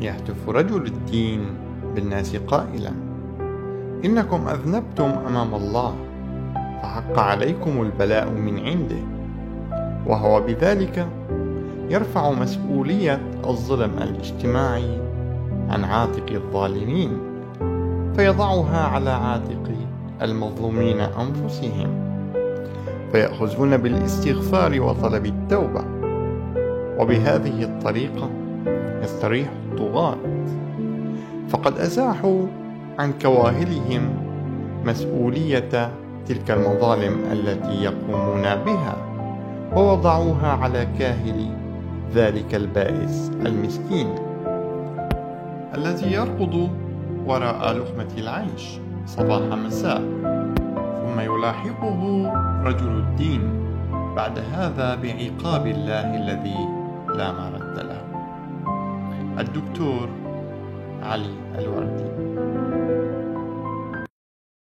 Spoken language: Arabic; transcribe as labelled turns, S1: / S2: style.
S1: يهتف رجل الدين بالناس قائلا. إنكم أذنبتم أمام الله فحق عليكم البلاء من عنده. وهو بذلك يرفع مسؤولية الظلم الاجتماعي عن عاتق الظالمين فيضعها على عاتق المظلومين أنفسهم فيأخذون بالإستغفار وطلب التوبة. وبهذه الطريقة يستريح الطغاه فقد أزاحوا عن كواهلهم مسؤولية تلك المظالم التي يقومون بها ووضعوها على كاهل ذلك البائس المسكين الذي يركض وراء لقمة العيش صباح مساء. ثم يلاحقه رجل الدين بعد هذا بعقاب الله الذي لا مرد له. الدكتور علي الوردي.